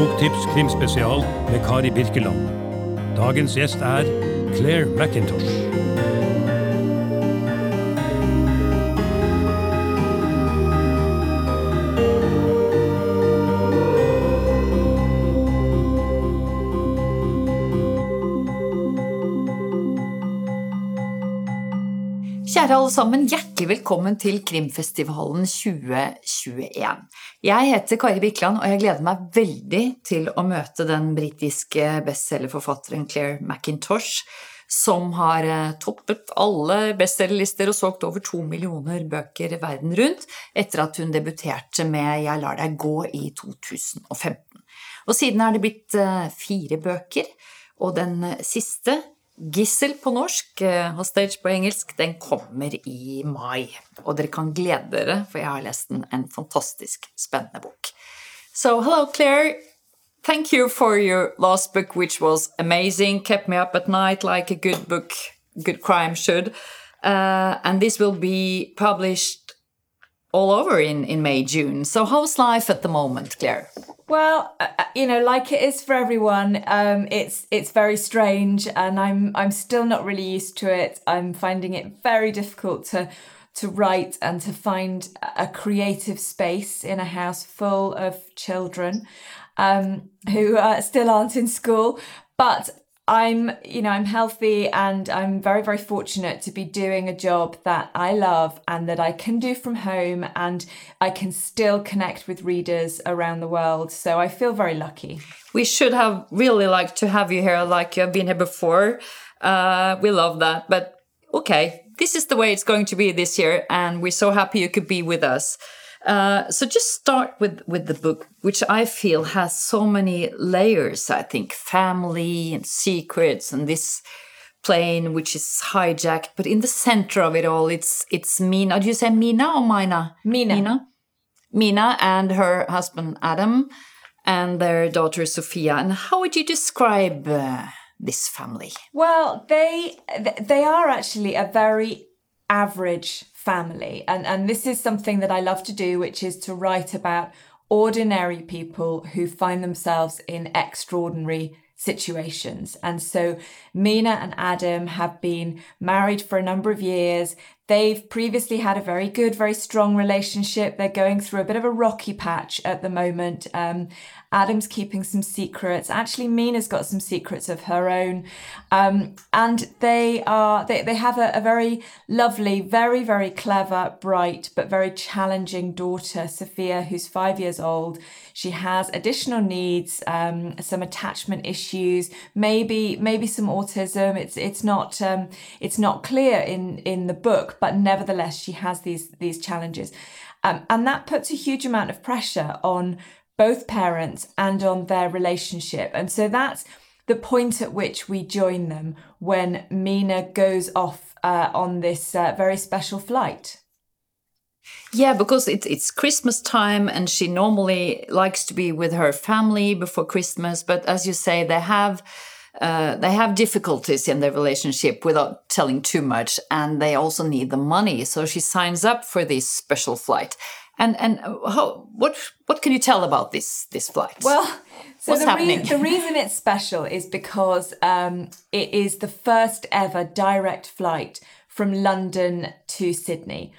Boktips krimspesial med Kari Birkeland. Dagens gjest er Claire McIntosh. Kjære alle sammen, hjertelig velkommen til Krimfestivalen 2021. Jeg heter Kari Birkeland, og jeg gleder meg veldig til å møte den britiske bestselgerforfatteren Claire McIntosh, som har eh, toppet alle bestselgerlister og solgt over to millioner bøker verden rundt etter at hun debuterte med Jeg lar deg gå i 2015. Og siden er det blitt eh, fire bøker, og den siste Gissel på norsk, eh, Hostage på engelsk, den kommer i mai. Og dere kan glede dere, for jeg har lest den. En fantastisk spennende bok. So, hello, Claire. Thank you for your last book, which was amazing, kept me up at night like a good book, good crime should. Uh, and this will be published all over in, in May, June. So, how's life at the moment, Claire? Well, uh, uh, you know, like it is for everyone, um, it's it's very strange, and I'm I'm still not really used to it. I'm finding it very difficult to to write and to find a creative space in a house full of children um, who uh, still aren't in school. But I'm, you know, I'm healthy and I'm very, very fortunate to be doing a job that I love and that I can do from home and I can still connect with readers around the world. So I feel very lucky. We should have really liked to have you here, like you have been here before. Uh, we love that. But okay, this is the way it's going to be this year. And we're so happy you could be with us. Uh, so just start with with the book, which I feel has so many layers. I think family and secrets and this plane which is hijacked, but in the center of it all, it's it's Mina. Do you say Mina or Mina? Mina. Mina. Mina and her husband Adam, and their daughter Sophia. And how would you describe uh, this family? Well, they they are actually a very average family. And, and this is something that I love to do, which is to write about ordinary people who find themselves in extraordinary situations. And so Mina and Adam have been married for a number of years. They've previously had a very good, very strong relationship. They're going through a bit of a rocky patch at the moment. Um, Adam's keeping some secrets. Actually, Mina's got some secrets of her own. Um, and they are they, they have a, a, very lovely, very, very clever, bright, but very challenging daughter, Sophia, who's five years old. She has additional needs, um, some attachment issues, maybe maybe some autism. It's it's not um, it's not clear in in the book, but nevertheless, she has these these challenges. Um, and that puts a huge amount of pressure on both parents and on their relationship. And so that's the point at which we join them when Mina goes off uh, on this uh, very special flight. Yeah, because it's it's Christmas time and she normally likes to be with her family before Christmas, but as you say, they have uh, they have difficulties in their relationship without telling too much, and they also need the money. So she signs up for this special flight. And and how, what what can you tell about this this flight? Well, so What's the, happening? Re- the reason it's special is because um, it is the first ever direct flight from London to Sydney.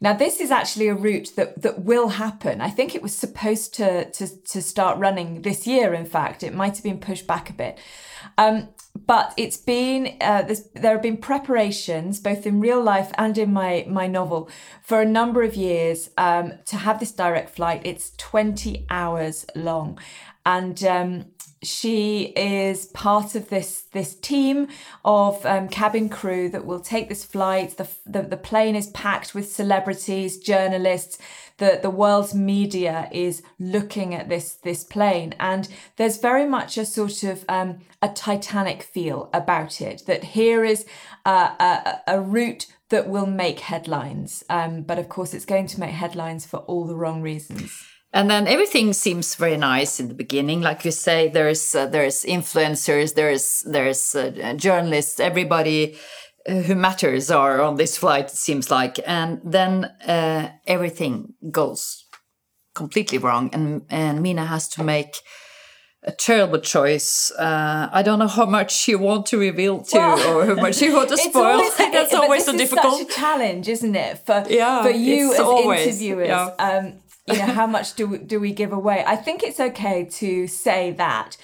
Now, this is actually a route that, that will happen. I think it was supposed to, to, to start running this year, in fact. It might have been pushed back a bit. Um, but it's been uh, there have been preparations both in real life and in my my novel for a number of years um, to have this direct flight it's 20 hours long and um, she is part of this this team of um, cabin crew that will take this flight. The, the, the plane is packed with celebrities, journalists. The the world's media is looking at this this plane, and there's very much a sort of um, a Titanic feel about it. That here is a, a, a route that will make headlines, um, but of course it's going to make headlines for all the wrong reasons. And then everything seems very nice in the beginning, like you say. There's uh, there's influencers, there's there's uh, journalists, everybody uh, who matters are on this flight. It seems like, and then uh, everything goes completely wrong, and and Mina has to make a terrible choice. Uh, I don't know how much you want to reveal to, well, or how much you want to spoil. Always, That's always so difficult. Such a challenge, isn't it, for yeah, for you as always, interviewers? Yeah. Um, you know, how much do we, do we give away? I think it's okay to say that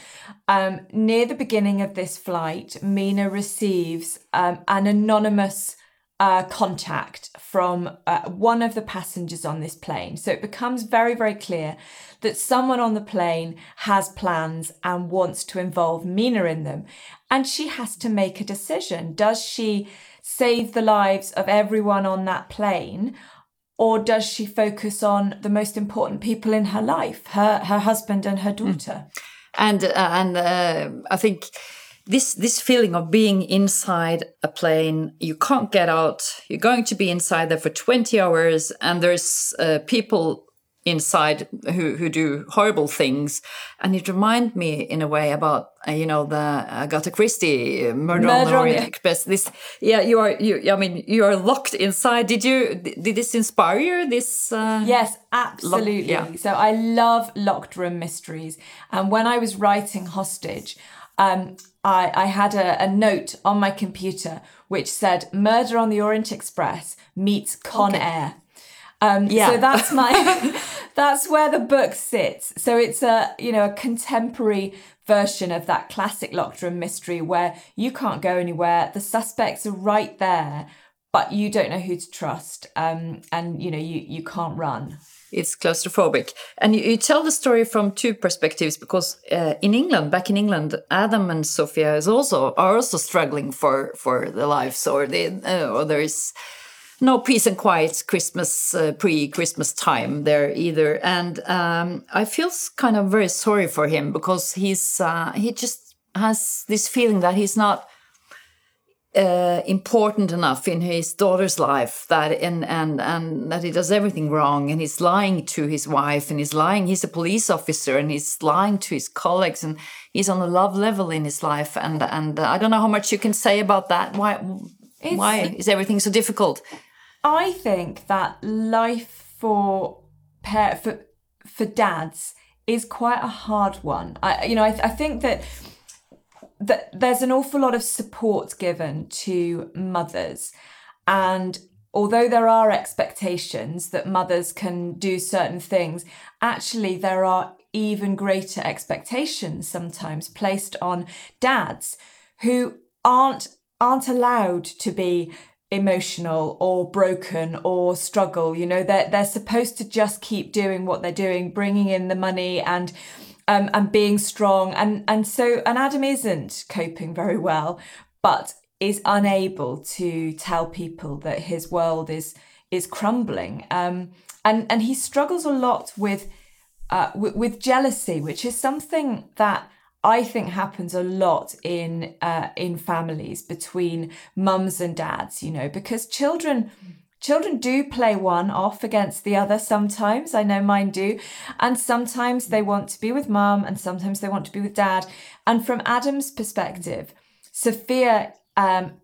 um, near the beginning of this flight, Mina receives um, an anonymous uh, contact from uh, one of the passengers on this plane. So it becomes very, very clear that someone on the plane has plans and wants to involve Mina in them. And she has to make a decision. Does she save the lives of everyone on that plane? Or does she focus on the most important people in her life, her, her husband and her hmm. daughter? And, uh, and uh, I think this this feeling of being inside a plane you can't get out you're going to be inside there for 20 hours and there's uh, people inside who who do horrible things. And it reminded me in a way about uh, you know the Agatha Christie uh, murder, murder on the Orient Express. This yeah you are you I mean you are locked inside. Did you did this inspire you this uh, yes absolutely. Yeah. so I love locked room mysteries. And when I was writing Hostage um, I, I had a, a, note on my computer which said Murder on the Orient Express meets Con okay. Air. Um, yeah. So that's my that's where the book sits. So it's a you know a contemporary version of that classic locked room mystery where you can't go anywhere. The suspects are right there, but you don't know who to trust, um, and you know you you can't run it's claustrophobic. And you, you, tell the story from two perspectives because uh, in England, back in England, Adam and Sophia is also are also struggling for for their lives, or they uh, or there is no peace and quiet Christmas uh, pre Christmas time there either. And um, I feel kind of very sorry for him because he's uh, he just has this feeling that he's not uh, important enough in his daughter's life that and and and that he does everything wrong and he's lying to his wife and he's lying he's a police officer and he's lying to his colleagues and he's on a love level in his life and and uh, I don't know how much you can say about that why it's, why is everything so difficult? I think that life for pair for for dads is quite a hard one. I you know I, I think that that there's an awful lot of support given to mothers. And although there are expectations that mothers can do certain things actually there are even greater expectations sometimes placed on dads who aren't aren't allowed to be emotional or broken or struggle you know they're they're supposed to just keep doing what they're doing bringing in the money and um, and being strong. And and so and Adam isn't coping very well, but is unable to tell people that his world is is crumbling. Um, and and he struggles a lot with uh, w- with jealousy, which is something that I think happens a lot in uh, in families between mums and dads. You know, because children Children do play one off against the other sometimes. I know mine do. And sometimes they want to be with mum and sometimes they want to be with dad. And from Adam's perspective, Sophia um,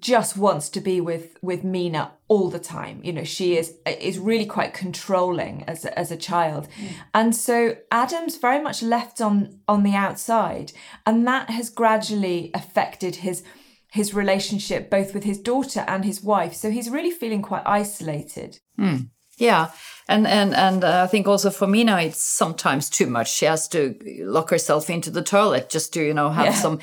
just wants to be with with Mina all the time. You know, she is is really quite controlling as a, as a child, mm. and so Adam's very much left on on the outside, and that has gradually affected his his relationship both with his daughter and his wife. So he's really feeling quite isolated. Mm. Yeah, and and and uh, I think also for Mina, it's sometimes too much. She has to lock herself into the toilet just to you know have yeah. some.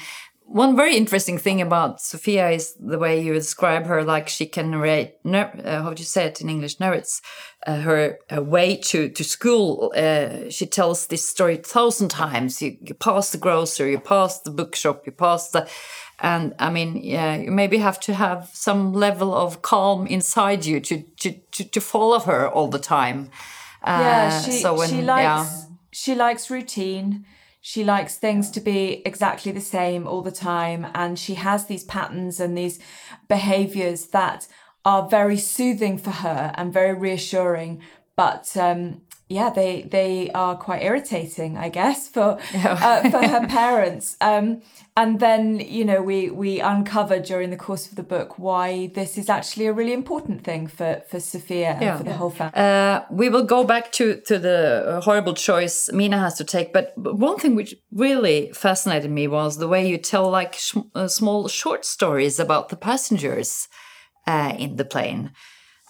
One very interesting thing about Sophia is the way you describe her. Like she can narrate, uh, how do you say it in English? Narrates uh, her, her, way to to school. Uh, she tells this story a thousand times. You, you pass the grocery, you pass the bookshop, you pass the and i mean yeah you maybe have to have some level of calm inside you to to to, to follow her all the time uh, yeah she, so when, she likes yeah. she likes routine she likes things to be exactly the same all the time and she has these patterns and these behaviors that are very soothing for her and very reassuring. But um, yeah, they they are quite irritating, I guess, for uh, for her parents. Um, and then you know we we uncover during the course of the book why this is actually a really important thing for for Sophia and yeah. for the whole family. Uh, we will go back to to the horrible choice Mina has to take, but one thing which really fascinated me was the way you tell like sh uh, small short stories about the passengers uh, in the plane.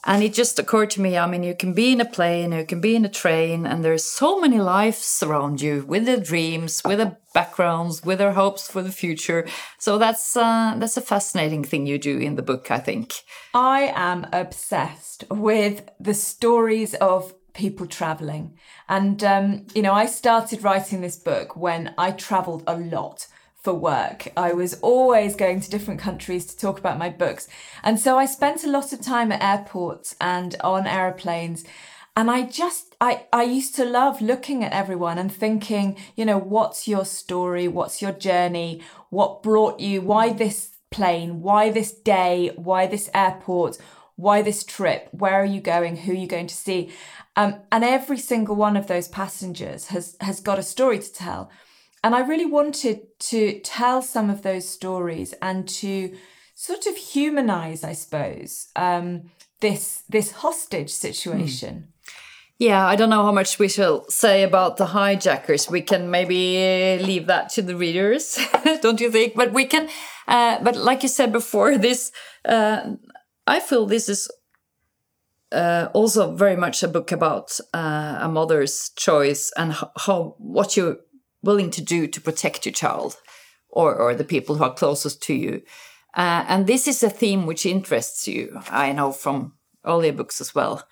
And it just occurred to me I mean, you can be in a plane, you can be in a train, and there's so many lives around you with their dreams, with their backgrounds, with their hopes for the future. So that's, uh, that's a fascinating thing you do in the book, I think. I am obsessed with the stories of people traveling. And, um, you know, I started writing this book when I traveled a lot for work. I was always going to different countries to talk about my books. And so I spent a lot of time at airports and on aeroplanes. And I just, I, I used to love looking at everyone and thinking, you know, what's your story? What's your journey? What brought you? Why this plane? Why this day? Why this airport? Why this trip? Where are you going? Who are you going to see? Um, and every single one of those passengers has, has got a story to tell. And I really wanted to tell some of those stories and to sort of humanize, I suppose, um, this this hostage situation. Mm. Yeah, I don't know how much we shall say about the hijackers. We can maybe leave that to the readers, don't you think? But we can. Uh, but like you said before, this uh, I feel this is uh, also very much a book about uh, a mother's choice and how what you willing to do to protect your child or, or the people who are closest to you. Uh, and this is a theme which interests you, I know from earlier books as well.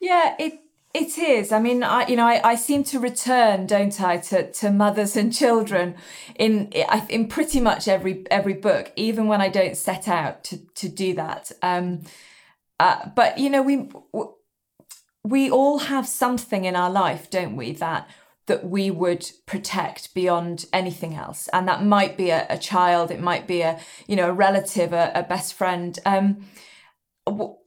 Yeah, it it is. I mean, I you know, I, I seem to return, don't I, to, to mothers and children in in pretty much every every book, even when I don't set out to to do that. Um, uh, but you know, we we all have something in our life, don't we, that that we would protect beyond anything else. And that might be a, a child it might be a you know a relative a, a best friend. Um,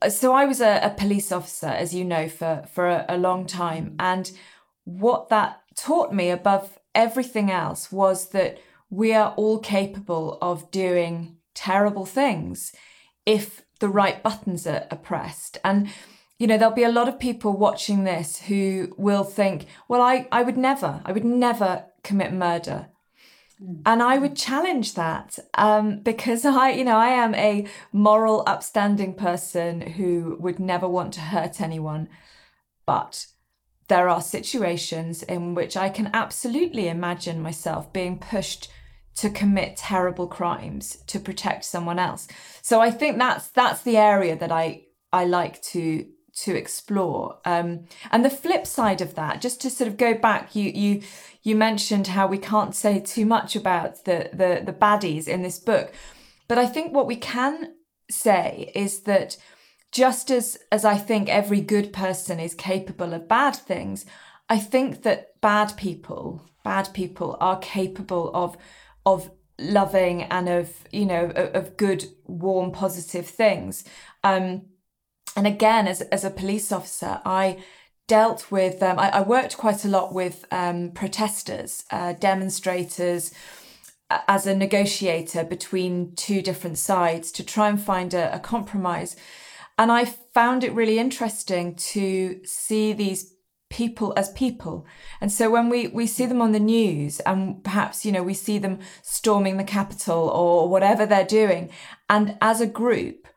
so i was a, a, police officer as you know for for a, a long time. And what that taught me above everything else was that we are all capable of doing terrible things if the right buttons are, are pressed. And you know, there'll be a lot of people watching this who will think, well, I, I would never, I would never commit murder. Mm. And I would challenge that um, because I, you know, I am a moral, upstanding person who would never want to hurt anyone. But there are situations in which I can absolutely imagine myself being pushed to commit terrible crimes to protect someone else. So I think that's that's the area that I I like to to explore. Um, and the flip side of that, just to sort of go back, you you you mentioned how we can't say too much about the the, the baddies in this book, but I think what we can say is that just as as I think every good person is capable of bad things, I think that bad people, bad people are capable of of loving and of you know of, good warm positive things um and again, as, as a police officer, I dealt with, um, I, I, worked quite a lot with um, protesters, uh, demonstrators, as a negotiator between two different sides to try and find a, a compromise. And I found it really interesting to see these people as people. And so when we, we see them on the news and perhaps, you know, we see them storming the Capitol or whatever they're doing, and as a group,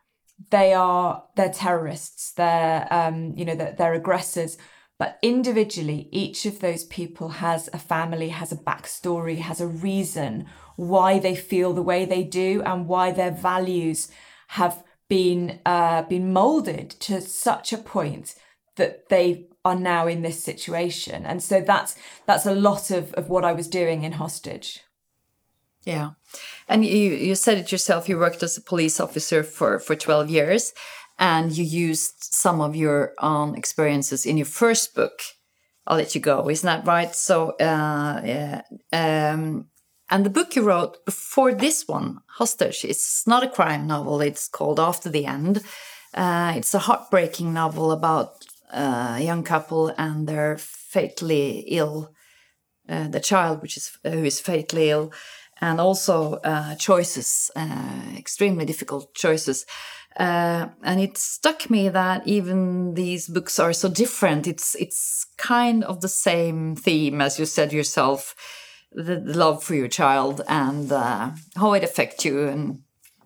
they are they're terrorists they're um, you know they're, they're aggressors. But individually each of those people has a family has a backstory has a reason why they feel the way they do and why their values have been uh, been molded to such a point that they are now in this situation. And so that's that's a lot of, of what i was doing in hostage yeah. And you, you said it yourself, you worked as a police officer for, for 12 years and you used some of your own experiences in your first book. I'll let you go, isn't that right? So, uh, yeah. Um, and the book you wrote before this one, Hostage, it's not a crime novel. It's called After the End. Uh, it's a heartbreaking novel about uh, a young couple and they're fatally ill, uh, the child, which is who is fatally ill, and also uh, choices, uh, extremely difficult choices. Uh, and it struck me that even these books are so different. It's it's kind of the same theme as you said yourself, the, the love for your child and uh, how it affects you and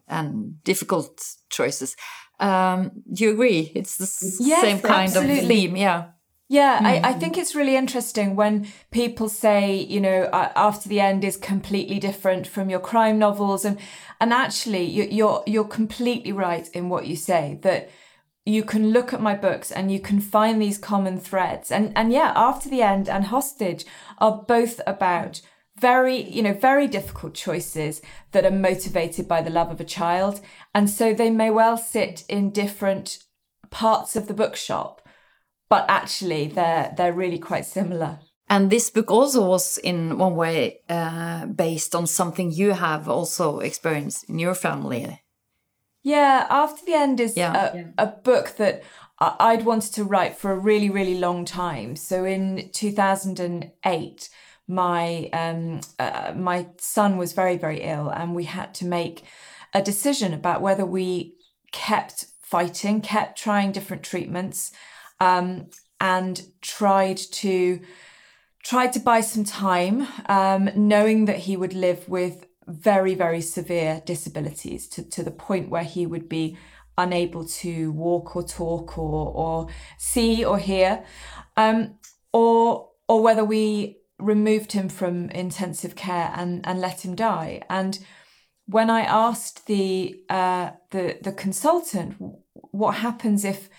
and difficult choices. Um, do you agree? It's the yes, same kind absolutely. of theme, yeah. Yeah, I, I think it's really interesting when people say, you know, uh, after the end is completely different from your crime novels, and and actually, you, you're you're completely right in what you say that you can look at my books and you can find these common threads, and and yeah, after the end and hostage are both about very you know very difficult choices that are motivated by the love of a child. And so they may well sit in different parts of the bookshop but actually they're they're really quite similar And this book also was in one way uh, based on something you have also experienced in your family. yeah after the end is Yeah. a, a book that i'd wanted to write for a really really long time so in 2008 my um uh, my son was very very ill and we had to make a decision about whether we kept fighting kept trying different treatments um and tried to tried to buy some time um knowing that he would live with very very severe disabilities to, to the point where he would be unable to walk or talk or or see or hear um or or whether we removed him from intensive care and and let him die. And when i asked the uh the the consultant what happens if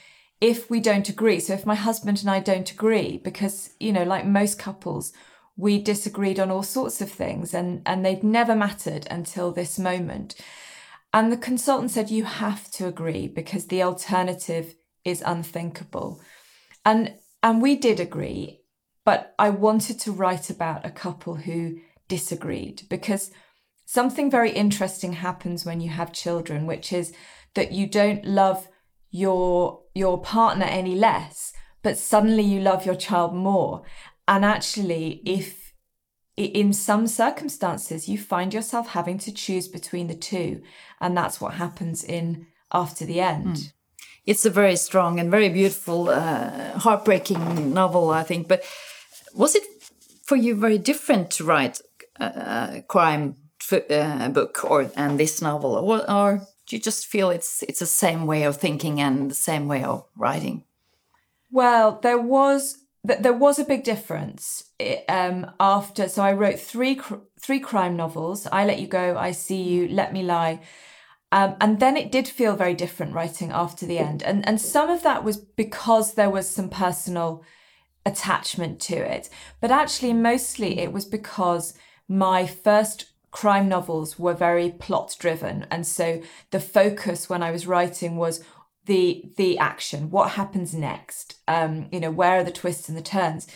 if we don't agree so if my husband and i don't agree because you know like most couples we disagreed on all sorts of things and and they'd never mattered until this moment. And the consultant said you have to agree because the alternative is unthinkable. And and we did agree but I wanted to write about a couple who disagreed because something very interesting happens when you have children, which is that you don't love your your partner any less, but suddenly you love your child more. And actually, if in some circumstances you find yourself having to choose between the two, and that's what happens in After the End. It's a very strong and very beautiful, uh, heartbreaking novel, I think. But was it for you very different to write a, a crime uh, book or and this novel, or, or do you just feel it's it's the same way of thinking and the same way of writing? Well, there was there was a big difference um, after. So I wrote three three crime novels: I Let You Go, I See You, Let Me Lie. Um, and then it did feel very different writing after the end, and and some of that was because there was some personal attachment to it, but actually mostly it was because my first crime novels were very plot driven, and so the focus when I was writing was the the action what happens next um you know where are the twists and the turns?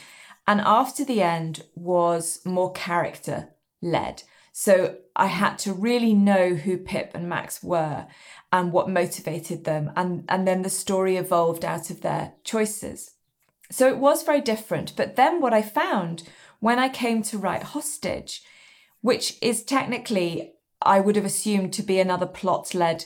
And after the end was more character led so i had to really know who pip and max were and what motivated them and and then the story evolved out of their choices. So it was very different but then what i found when i came to write hostage which is technically i would have assumed to be another plot led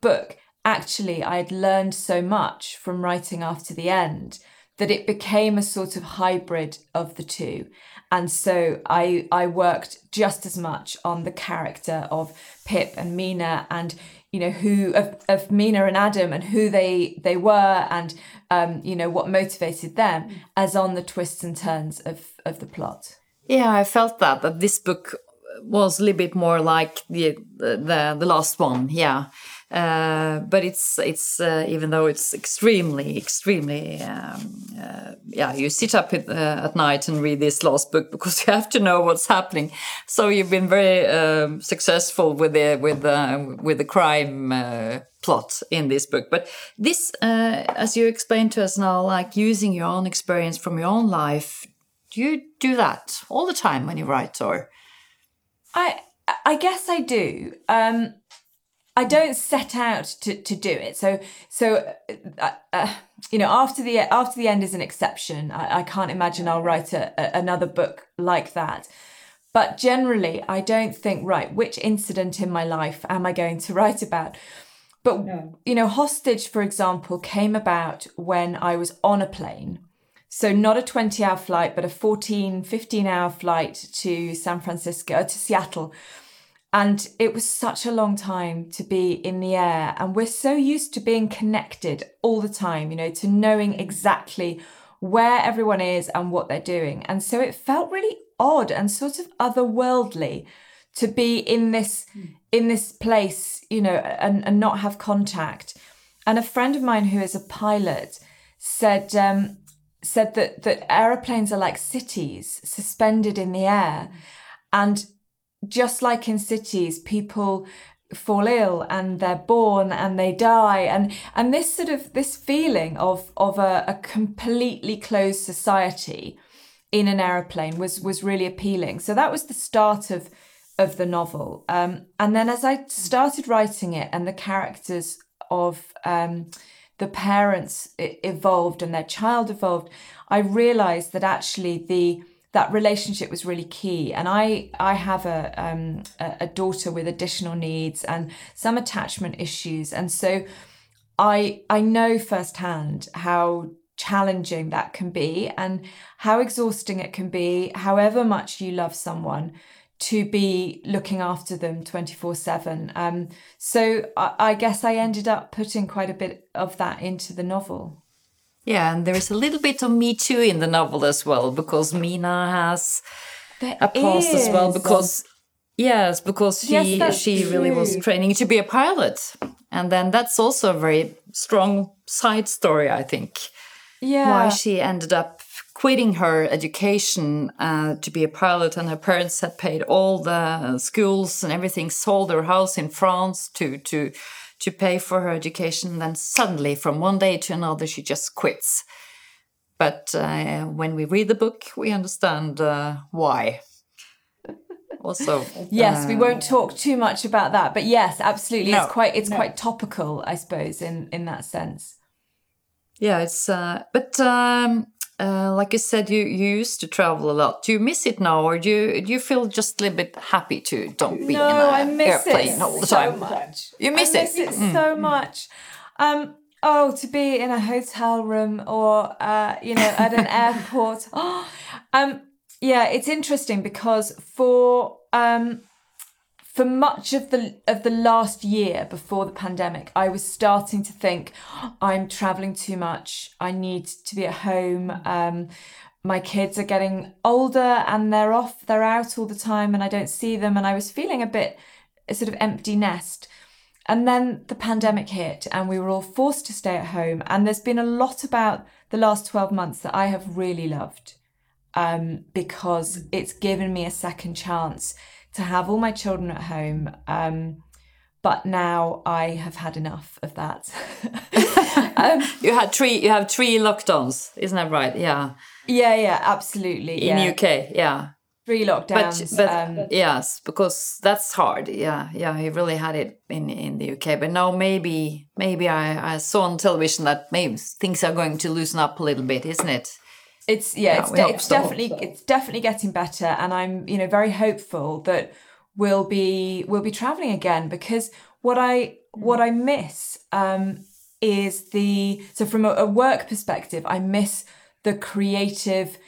book actually I had learned so much from writing after the end that it became a sort of hybrid of the two. And so I I worked just as much on the character of Pip and Mina and you know who of, of Mina and Adam and who they they were and um, you know what motivated them as on the twists and turns of of the plot. Yeah, I felt that that this book was a little bit more like the the the last one. Yeah. Uh, but it's it's uh, even though it's extremely extremely um, uh, yeah you sit up at, uh, at night and read this last book because you have to know what's happening so you've been very um, successful with the with the with the crime uh, plot in this book but this uh, as you explained to us now like using your own experience from your own life do you do that all the time when you write or I I guess I do. Um, I don't set out to, to do it. So so uh, uh, you know after the after the end is an exception. I, I can't imagine I'll write a, a, another book like that. But generally, I don't think right. Which incident in my life am I going to write about? But no. you know, hostage, for example, came about when I was on a plane. So not a 20 hour flight, but a 14, 15 hour flight to San Francisco, to Seattle and it was such a long time to be in the air. And we're so used to being connected all the time, you know, to knowing exactly where everyone is and what they're doing. And so it felt really odd and sort of otherworldly to be in this in this place, you know, and, and not have contact. And a friend of mine who is a pilot said um, said that that aeroplanes are like cities suspended in the air. And just like in cities, people fall ill and they're born and they die. And and this sort of this feeling of of a, a completely closed society in an aeroplane was was really appealing. So that was the start of of the novel. Um, and then as i started writing it and the characters of um, the parents evolved and their child evolved i realized that actually the that relationship was really key. And I I have a um, a daughter with additional needs and some attachment issues, and so I I know firsthand how challenging that can be and how exhausting it can be however much you love someone to be looking after them 24 7 um, so I, I guess i ended up putting quite a bit of that into the novel yeah, and there is a little bit of Me Too in the novel as well, because Mina has there a past is. as well. Because yes, because she yes, she true. really was training to be a pilot, and then that's also a very strong side story, I think. Yeah, why she ended up quitting her education uh, to be a pilot, and her parents had paid all the schools and everything, sold their house in France to to to pay for her education. Then suddenly, from one day to another, she just quits. But uh, when we read the book, we understand uh, why. Also, yes, we won't talk too much about that, but yes, absolutely, no, it's quite it's no. quite topical, I suppose, in in that sense. Yeah, it's uh, but um, uh, like I said, you, you used to travel a lot. Do you miss it now, or do you do you feel just a little bit happy to don't be no, in an airplane all the so time? Much. You miss I miss it, it mm. so much. Um, oh, to be in a hotel room or uh, you know at an airport. Oh, um, yeah, it's interesting because for um, for much of the of the last year before the pandemic, I was starting to think I'm traveling too much. I need to be at home. Um, my kids are getting older and they're off, they're out all the time, and I don't see them. And I was feeling a bit a sort of empty nest. And then the pandemic hit, and we were all forced to stay at home. And there's been a lot about the last 12 months that I have really loved um, because it's given me a second chance to have all my children at home. Um, but now I have had enough of that. um, you had three. You have three lockdowns, isn't that right? Yeah. Yeah, yeah, absolutely. In yeah. UK, yeah. Three lockdowns. But, but um, yes, because that's hard. Yeah, yeah. He really had it in in the UK, but now maybe maybe I I saw on television that maybe things are going to loosen up a little bit, isn't it? It's yeah, yeah it's, de- it's so. definitely it's definitely getting better, and I'm you know very hopeful that we'll be we'll be traveling again because what I what I miss um, is the so from a, a work perspective, I miss the creative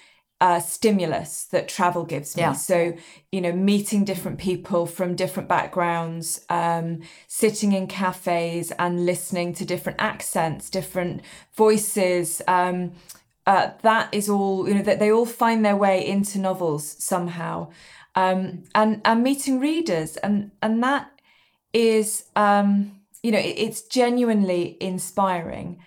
uh, stimulus that travel gives me. Yeah. So, you know, meeting different people from different backgrounds, um, sitting in cafes and listening to different accents, different voices, um, uh, that is all you know that they all find their way into novels somehow. Um, and and meeting readers and and that is um, you know it, it's genuinely inspiring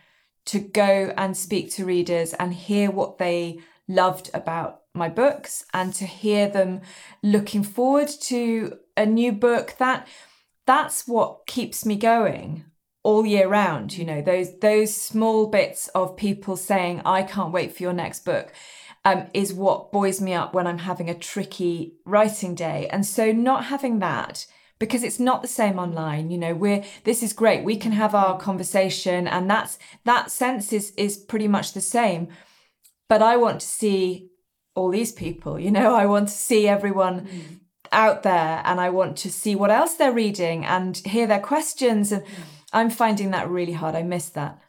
to go and speak to readers and hear what they loved about my books and to hear them looking forward to a new book. That that's what keeps me going all year round you know those those small bits of people saying i can't wait for your next book um, is what buoys me up when i'm having a tricky writing day and so not having that because it's not the same online you know we're this is great we can have our conversation and that's that sense is is pretty much the same but i want to see all these people you know i want to see everyone mm. out there and i want to see what else they're reading and hear their questions and mm. I'm finding that really hard i miss that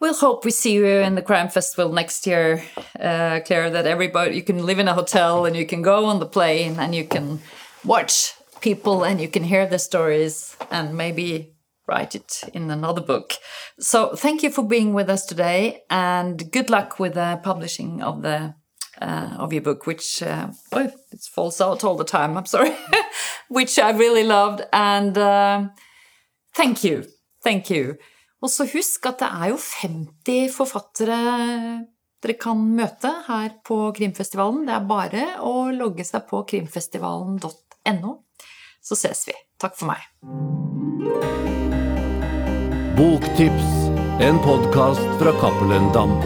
We'll hope we see you in the crime festival next year, uh, Claire. That everybody you can live in a hotel and you can go on the plane and you can watch people and you can hear the stories and maybe write it in another book. So thank you for being with us today and good luck with the publishing of the uh, of your book, which uh, oh, it falls out all the time. I'm sorry, which I really loved and uh, thank you, thank you. Og så husk at det er jo 50 forfattere dere kan møte her på Krimfestivalen. Det er bare å logge seg på krimfestivalen.no, så ses vi. Takk for meg. Boktips, en podkast fra Cappelen Dam.